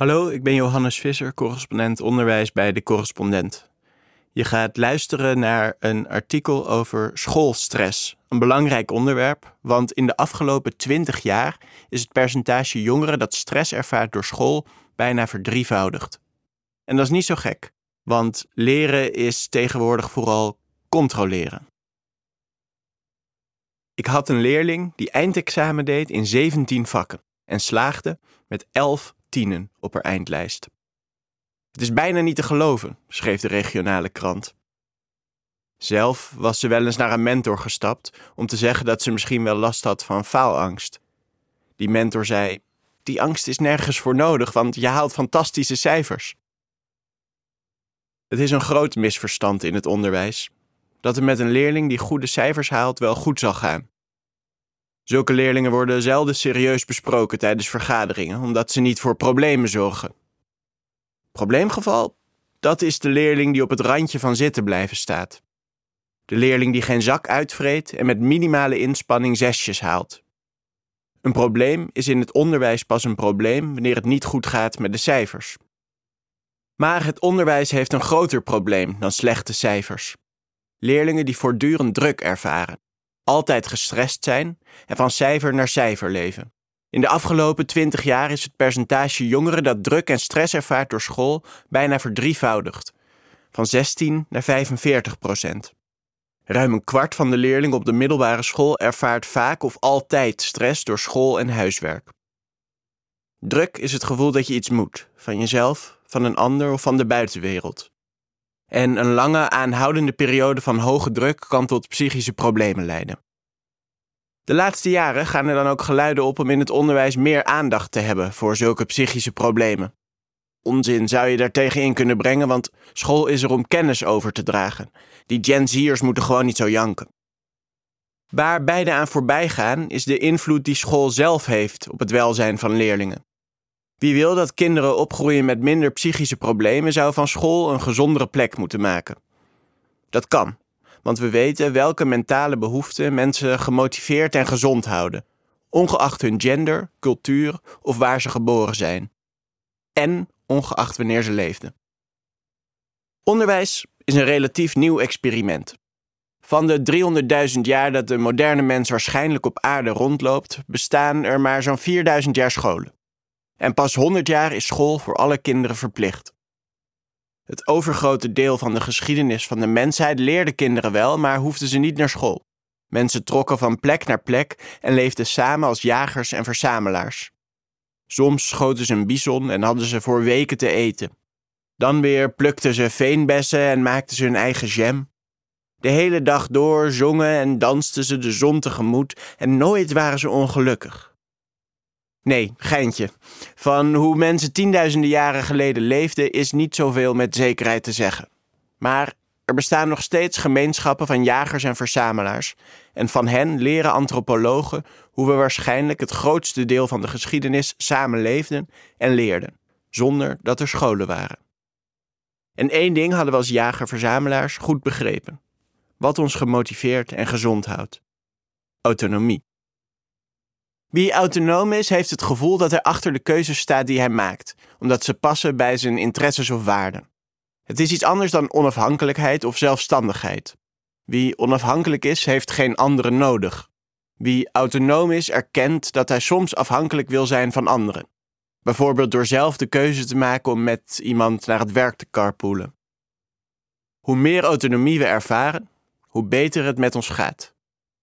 Hallo, ik ben Johannes Visser, correspondent onderwijs bij De Correspondent. Je gaat luisteren naar een artikel over schoolstress. Een belangrijk onderwerp, want in de afgelopen 20 jaar is het percentage jongeren dat stress ervaart door school bijna verdrievoudigd. En dat is niet zo gek, want leren is tegenwoordig vooral controleren. Ik had een leerling die eindexamen deed in 17 vakken en slaagde met 11 tienen op haar eindlijst. Het is bijna niet te geloven, schreef de regionale krant. Zelf was ze wel eens naar een mentor gestapt om te zeggen dat ze misschien wel last had van faalangst. Die mentor zei: Die angst is nergens voor nodig, want je haalt fantastische cijfers. Het is een groot misverstand in het onderwijs dat het met een leerling die goede cijfers haalt wel goed zal gaan. Zulke leerlingen worden zelden serieus besproken tijdens vergaderingen, omdat ze niet voor problemen zorgen. Probleemgeval? Dat is de leerling die op het randje van zitten blijven staat. De leerling die geen zak uitvreet en met minimale inspanning zesjes haalt. Een probleem is in het onderwijs pas een probleem wanneer het niet goed gaat met de cijfers. Maar het onderwijs heeft een groter probleem dan slechte cijfers. Leerlingen die voortdurend druk ervaren, altijd gestrest zijn en van cijfer naar cijfer leven. In de afgelopen 20 jaar is het percentage jongeren dat druk en stress ervaart door school bijna verdrievoudigd, van 16 naar 45 procent. Ruim een kwart van de leerlingen op de middelbare school ervaart vaak of altijd stress door school en huiswerk. Druk is het gevoel dat je iets moet, van jezelf, van een ander of van de buitenwereld. En een lange aanhoudende periode van hoge druk kan tot psychische problemen leiden. De laatste jaren gaan er dan ook geluiden op om in het onderwijs meer aandacht te hebben voor zulke psychische problemen. Onzin zou je daartegen in kunnen brengen, want school is er om kennis over te dragen. Die Gen Z'ers moeten gewoon niet zo janken. Waar beide aan voorbij gaan, is de invloed die school zelf heeft op het welzijn van leerlingen. Wie wil dat kinderen opgroeien met minder psychische problemen, zou van school een gezondere plek moeten maken. Dat kan, want we weten welke mentale behoeften mensen gemotiveerd en gezond houden, ongeacht hun gender, cultuur of waar ze geboren zijn. En ongeacht wanneer ze leefden. Onderwijs is een relatief nieuw experiment. Van de 300.000 jaar dat de moderne mens waarschijnlijk op aarde rondloopt, bestaan er maar zo'n 4000 jaar scholen. En pas 100 jaar is school voor alle kinderen verplicht. Het overgrote deel van de geschiedenis van de mensheid leerde kinderen wel, maar hoefden ze niet naar school. Mensen trokken van plek naar plek en leefden samen als jagers en verzamelaars. Soms schoten ze een bison en hadden ze voor weken te eten. Dan weer plukten ze veenbessen en maakten ze hun eigen jam. De hele dag door zongen en dansten ze de zon tegemoet en nooit waren ze ongelukkig. Nee, geintje. Van hoe mensen tienduizenden jaren geleden leefden is niet zoveel met zekerheid te zeggen. Maar er bestaan nog steeds gemeenschappen van jagers en verzamelaars. En van hen leren antropologen hoe we waarschijnlijk het grootste deel van de geschiedenis samen leefden en leerden, zonder dat er scholen waren. En één ding hadden we als jager-verzamelaars goed begrepen: wat ons gemotiveerd en gezond houdt: autonomie. Wie autonoom is, heeft het gevoel dat hij achter de keuzes staat die hij maakt, omdat ze passen bij zijn interesses of waarden. Het is iets anders dan onafhankelijkheid of zelfstandigheid. Wie onafhankelijk is, heeft geen anderen nodig. Wie autonoom is, erkent dat hij soms afhankelijk wil zijn van anderen. Bijvoorbeeld door zelf de keuze te maken om met iemand naar het werk te carpoolen. Hoe meer autonomie we ervaren, hoe beter het met ons gaat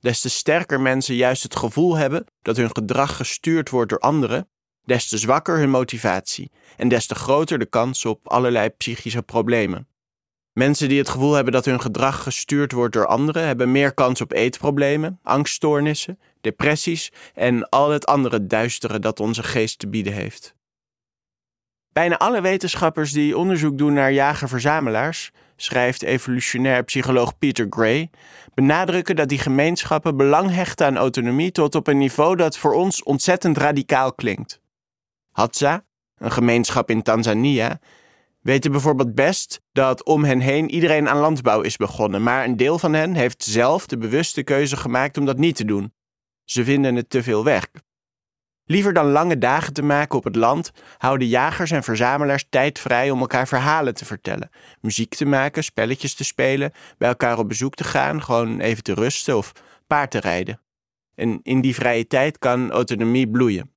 des te sterker mensen juist het gevoel hebben dat hun gedrag gestuurd wordt door anderen, des te zwakker hun motivatie en des te groter de kans op allerlei psychische problemen. Mensen die het gevoel hebben dat hun gedrag gestuurd wordt door anderen, hebben meer kans op eetproblemen, angststoornissen, depressies en al het andere duistere dat onze geest te bieden heeft. Bijna alle wetenschappers die onderzoek doen naar jager-verzamelaars schrijft evolutionair psycholoog Peter Gray, benadrukken dat die gemeenschappen belang hechten aan autonomie tot op een niveau dat voor ons ontzettend radicaal klinkt. Hadza, een gemeenschap in Tanzania, weten bijvoorbeeld best dat om hen heen iedereen aan landbouw is begonnen, maar een deel van hen heeft zelf de bewuste keuze gemaakt om dat niet te doen. Ze vinden het te veel werk. Liever dan lange dagen te maken op het land, houden jagers en verzamelaars tijd vrij om elkaar verhalen te vertellen, muziek te maken, spelletjes te spelen, bij elkaar op bezoek te gaan, gewoon even te rusten of paard te rijden. En in die vrije tijd kan autonomie bloeien.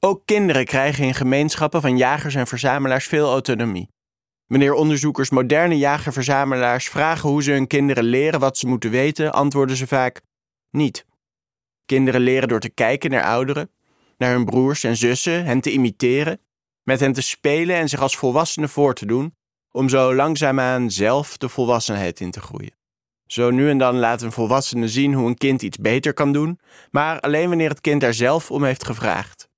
Ook kinderen krijgen in gemeenschappen van jagers en verzamelaars veel autonomie. Wanneer onderzoekers moderne jager-verzamelaars vragen hoe ze hun kinderen leren wat ze moeten weten, antwoorden ze vaak niet. Kinderen leren door te kijken naar ouderen, naar hun broers en zussen, hen te imiteren, met hen te spelen en zich als volwassenen voor te doen, om zo langzaamaan zelf de volwassenheid in te groeien. Zo nu en dan laat een volwassene zien hoe een kind iets beter kan doen, maar alleen wanneer het kind daar zelf om heeft gevraagd.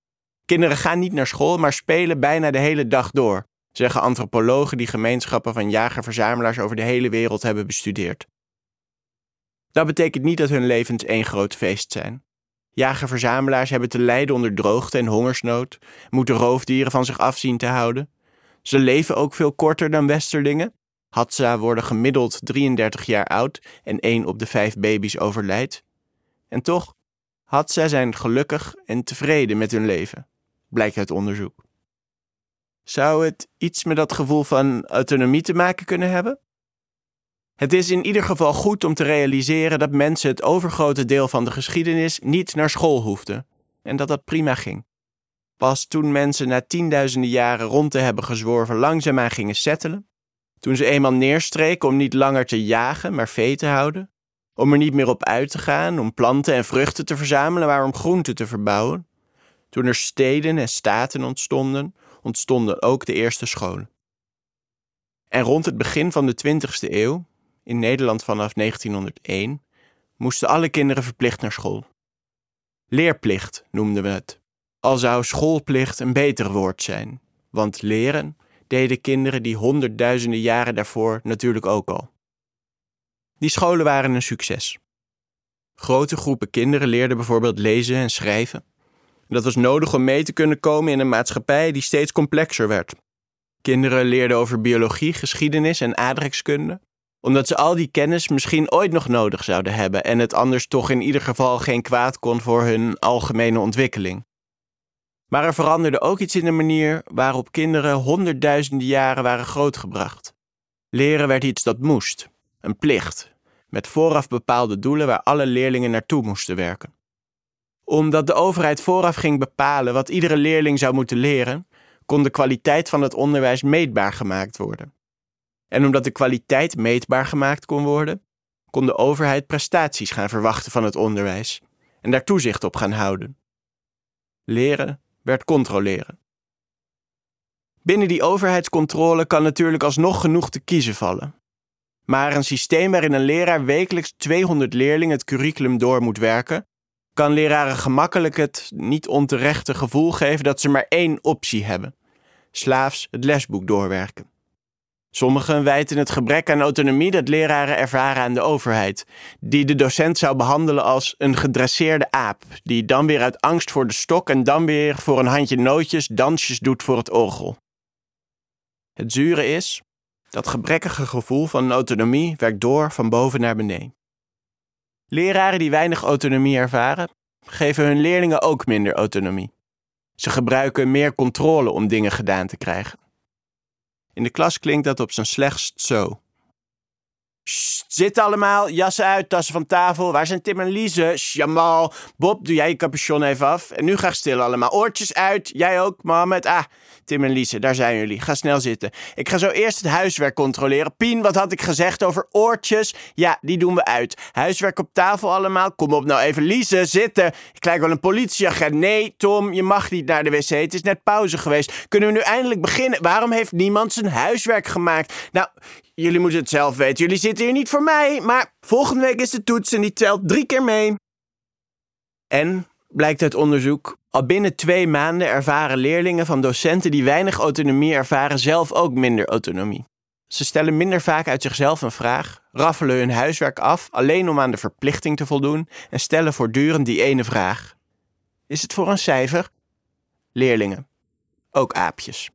Kinderen gaan niet naar school, maar spelen bijna de hele dag door, zeggen antropologen die gemeenschappen van jager-verzamelaars over de hele wereld hebben bestudeerd. Dat betekent niet dat hun levens één groot feest zijn. Jager-verzamelaars hebben te lijden onder droogte en hongersnood, moeten roofdieren van zich afzien te houden. Ze leven ook veel korter dan westerlingen. Hadza worden gemiddeld 33 jaar oud en één op de vijf baby's overlijdt. En toch, Hadza zijn gelukkig en tevreden met hun leven, blijkt uit onderzoek. Zou het iets met dat gevoel van autonomie te maken kunnen hebben? Het is in ieder geval goed om te realiseren dat mensen het overgrote deel van de geschiedenis niet naar school hoefden en dat dat prima ging. Pas toen mensen na tienduizenden jaren rond te hebben gezworven langzaamaan gingen settelen, toen ze eenmaal neerstreken om niet langer te jagen, maar vee te houden, om er niet meer op uit te gaan, om planten en vruchten te verzamelen, maar om groenten te verbouwen, toen er steden en staten ontstonden, ontstonden ook de eerste scholen. En rond het begin van de 20e eeuw, in Nederland vanaf 1901, moesten alle kinderen verplicht naar school. Leerplicht noemden we het, al zou schoolplicht een beter woord zijn, want leren deden kinderen die honderdduizenden jaren daarvoor natuurlijk ook al. Die scholen waren een succes. Grote groepen kinderen leerden bijvoorbeeld lezen en schrijven. Dat was nodig om mee te kunnen komen in een maatschappij die steeds complexer werd. Kinderen leerden over biologie, geschiedenis en aardrijkskunde, omdat ze al die kennis misschien ooit nog nodig zouden hebben en het anders toch in ieder geval geen kwaad kon voor hun algemene ontwikkeling. Maar er veranderde ook iets in de manier waarop kinderen honderdduizenden jaren waren grootgebracht. Leren werd iets dat moest, een plicht, met vooraf bepaalde doelen waar alle leerlingen naartoe moesten werken. Omdat de overheid vooraf ging bepalen wat iedere leerling zou moeten leren, kon de kwaliteit van het onderwijs meetbaar gemaakt worden. En omdat de kwaliteit meetbaar gemaakt kon worden, kon de overheid prestaties gaan verwachten van het onderwijs en daar toezicht op gaan houden. Leren werd controleren. Binnen die overheidscontrole kan natuurlijk alsnog genoeg te kiezen vallen. Maar een systeem waarin een leraar wekelijks 200 leerlingen het curriculum door moet werken, kan leraren gemakkelijk het niet onterechte gevoel geven dat ze maar één optie hebben: slaafs het lesboek doorwerken. Sommigen wijten het gebrek aan autonomie dat leraren ervaren aan de overheid, die de docent zou behandelen als een gedresseerde aap, die dan weer uit angst voor de stok en dan weer voor een handje nootjes dansjes doet voor het orgel. Het zure is, dat gebrekkige gevoel van autonomie werkt door van boven naar beneden. Leraren die weinig autonomie ervaren, geven hun leerlingen ook minder autonomie. Ze gebruiken meer controle om dingen gedaan te krijgen. In de klas klinkt dat op zijn slechtst zo. Sst, zit allemaal, jassen uit, tassen van tafel. Waar zijn Tim en Lise? Jamal. Bob, doe jij je capuchon even af. En nu graag stil allemaal. Oortjes uit. Jij ook, Mohammed. Ah, Tim en Lise, daar zijn jullie. Ga snel zitten. Ik ga zo eerst het huiswerk controleren. Pien, wat had ik gezegd over oortjes? Ja, die doen we uit. Huiswerk op tafel allemaal. Kom op nou even, Lise, zitten. Ik lijk wel een politieagent. Nee, Tom, je mag niet naar de wc. Het is net pauze geweest. Kunnen we nu eindelijk beginnen? Waarom heeft niemand zijn huiswerk gemaakt? Nou, jullie moeten het zelf weten. Jullie zitten hier niet voor mij. Maar volgende week is de toets en die telt drie keer mee. En, blijkt uit onderzoek, al binnen twee maanden ervaren leerlingen van docenten die weinig autonomie ervaren zelf ook minder autonomie. Ze stellen minder vaak uit zichzelf een vraag, raffelen hun huiswerk af alleen om aan de verplichting te voldoen en stellen voortdurend die ene vraag: Is het voor een cijfer? Leerlingen, ook aapjes.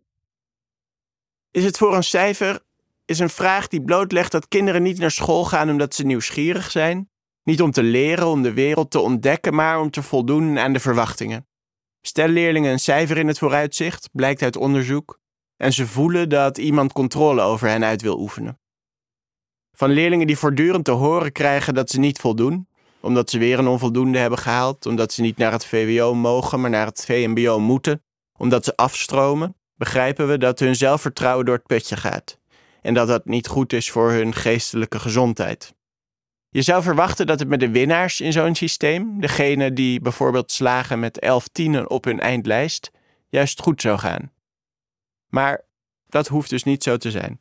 Is het voor een cijfer? Is een vraag die blootlegt dat kinderen niet naar school gaan omdat ze nieuwsgierig zijn, Niet om te leren, om de wereld te ontdekken, maar om te voldoen aan de verwachtingen. Stel leerlingen een cijfer in het vooruitzicht, blijkt uit onderzoek, en ze voelen dat iemand controle over hen uit wil oefenen. Van leerlingen die voortdurend te horen krijgen dat ze niet voldoen, omdat ze weer een onvoldoende hebben gehaald, omdat ze niet naar het VWO mogen, maar naar het VMBO moeten, omdat ze afstromen, begrijpen we dat hun zelfvertrouwen door het putje gaat en dat dat niet goed is voor hun geestelijke gezondheid. Je zou verwachten dat het met de winnaars in zo'n systeem, degene die bijvoorbeeld slagen met elf tienen op hun eindlijst, juist goed zou gaan. Maar dat hoeft dus niet zo te zijn.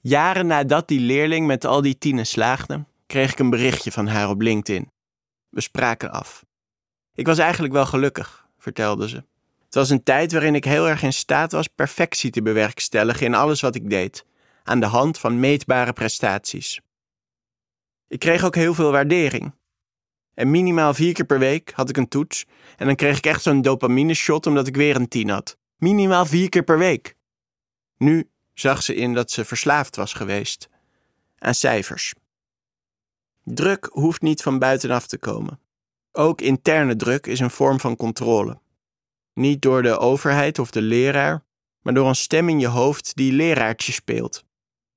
Jaren nadat die leerling met al die tienen slaagde, kreeg ik een berichtje van haar op LinkedIn. We spraken af. Ik was eigenlijk wel gelukkig, vertelde ze. Het was een tijd waarin ik heel erg in staat was perfectie te bewerkstelligen in alles wat ik deed, aan de hand van meetbare prestaties. Ik kreeg ook heel veel waardering. En minimaal vier keer per week had ik een toets en dan kreeg ik echt zo'n dopamine shot omdat ik weer een tien had. Minimaal vier keer per week. Nu zag ze in dat ze verslaafd was geweest aan cijfers. Druk hoeft niet van buitenaf te komen. Ook interne druk is een vorm van controle. Niet door de overheid of de leraar, maar door een stem in je hoofd die leraartje speelt.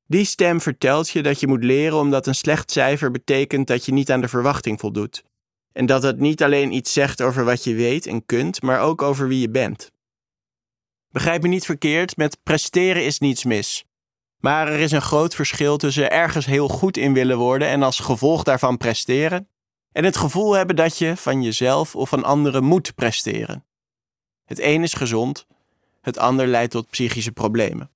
Die stem vertelt je dat je moet leren omdat een slecht cijfer betekent dat je niet aan de verwachting voldoet. En dat het niet alleen iets zegt over wat je weet en kunt, maar ook over wie je bent. Begrijp me niet verkeerd, met presteren is niets mis. Maar er is een groot verschil tussen ergens heel goed in willen worden en als gevolg daarvan presteren, en het gevoel hebben dat je van jezelf of van anderen moet presteren. Het een is gezond, het ander leidt tot psychische problemen.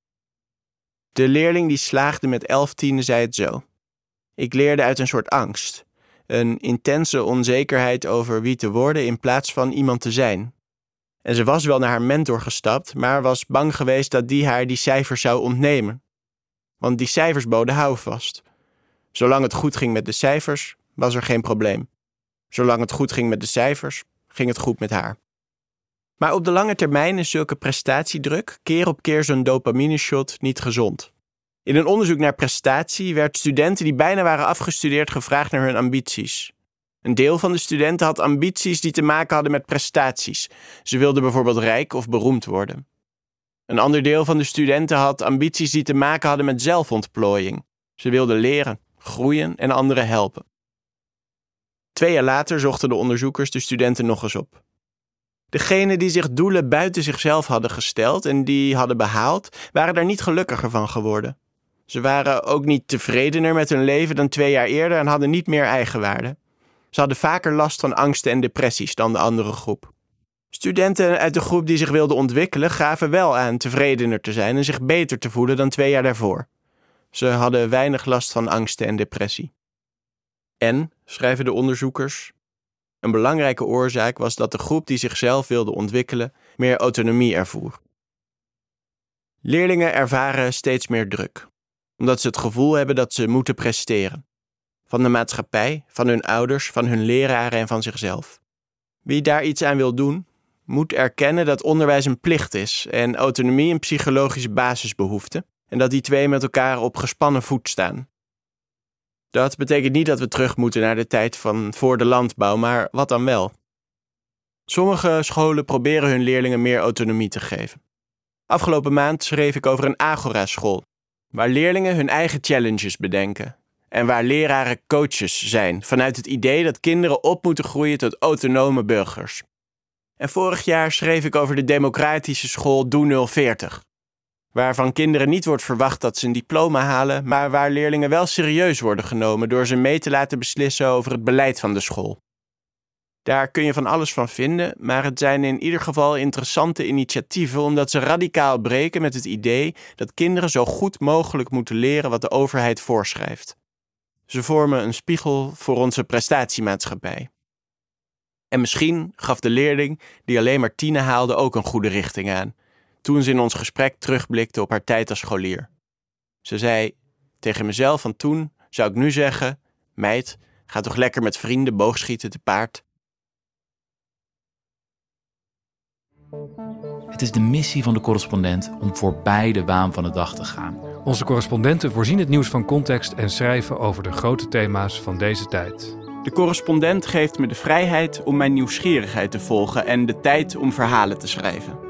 De leerling die slaagde met elf tienen zei het zo. Ik leerde uit een soort angst, een intense onzekerheid over wie te worden in plaats van iemand te zijn. En ze was wel naar haar mentor gestapt, maar was bang geweest dat die haar die cijfers zou ontnemen. Want die cijfers boden houvast. Zolang het goed ging met de cijfers, was er geen probleem. Zolang het goed ging met de cijfers, ging het goed met haar. Maar op de lange termijn is zulke prestatiedruk, keer op keer zo'n dopamine-shot, niet gezond. In een onderzoek naar prestatie werd studenten die bijna waren afgestudeerd gevraagd naar hun ambities. Een deel van de studenten had ambities die te maken hadden met prestaties. Ze wilden bijvoorbeeld rijk of beroemd worden. Een ander deel van de studenten had ambities die te maken hadden met zelfontplooiing. Ze wilden leren, groeien en anderen helpen. Twee jaar later zochten de onderzoekers de studenten nog eens op. Degenen die zich doelen buiten zichzelf hadden gesteld en die hadden behaald, waren daar niet gelukkiger van geworden. Ze waren ook niet tevredener met hun leven dan twee jaar eerder en hadden niet meer eigenwaarde. Ze hadden vaker last van angsten en depressies dan de andere groep. Studenten uit de groep die zich wilden ontwikkelen gaven wel aan tevredener te zijn en zich beter te voelen dan twee jaar daarvoor. Ze hadden weinig last van angsten en depressie. En, schrijven de onderzoekers, een belangrijke oorzaak was dat de groep die zichzelf wilde ontwikkelen meer autonomie ervoer. Leerlingen ervaren steeds meer druk, omdat ze het gevoel hebben dat ze moeten presteren. Van de maatschappij, van hun ouders, van hun leraren en van zichzelf. Wie daar iets aan wil doen, moet erkennen dat onderwijs een plicht is en autonomie een psychologische basisbehoefte, en dat die twee met elkaar op gespannen voet staan. Dat betekent niet dat we terug moeten naar de tijd van voor de landbouw, maar wat dan wel? Sommige scholen proberen hun leerlingen meer autonomie te geven. Afgelopen maand schreef ik over een Agora-school, waar leerlingen hun eigen challenges bedenken en waar leraren coaches zijn vanuit het idee dat kinderen op moeten groeien tot autonome burgers. En vorig jaar schreef ik over de democratische school Doe 040, waarvan kinderen niet wordt verwacht dat ze een diploma halen, maar waar leerlingen wel serieus worden genomen door ze mee te laten beslissen over het beleid van de school. Daar kun je van alles van vinden, maar het zijn in ieder geval interessante initiatieven omdat ze radicaal breken met het idee dat kinderen zo goed mogelijk moeten leren wat de overheid voorschrijft. Ze vormen een spiegel voor onze prestatiemaatschappij. En misschien gaf de leerling die alleen maar tienen haalde ook een goede richting aan toen ze in ons gesprek terugblikte op haar tijd als scholier. Ze zei tegen mezelf van toen, zou ik nu zeggen: Meid, ga toch lekker met vrienden boogschieten te paard. Het is de missie van de correspondent om voorbij de waan van de dag te gaan Onze correspondenten voorzien het nieuws van context en schrijven over de grote thema's van deze tijd. De correspondent geeft me de vrijheid om mijn nieuwsgierigheid te volgen en de tijd om verhalen te schrijven.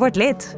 Vårt litt.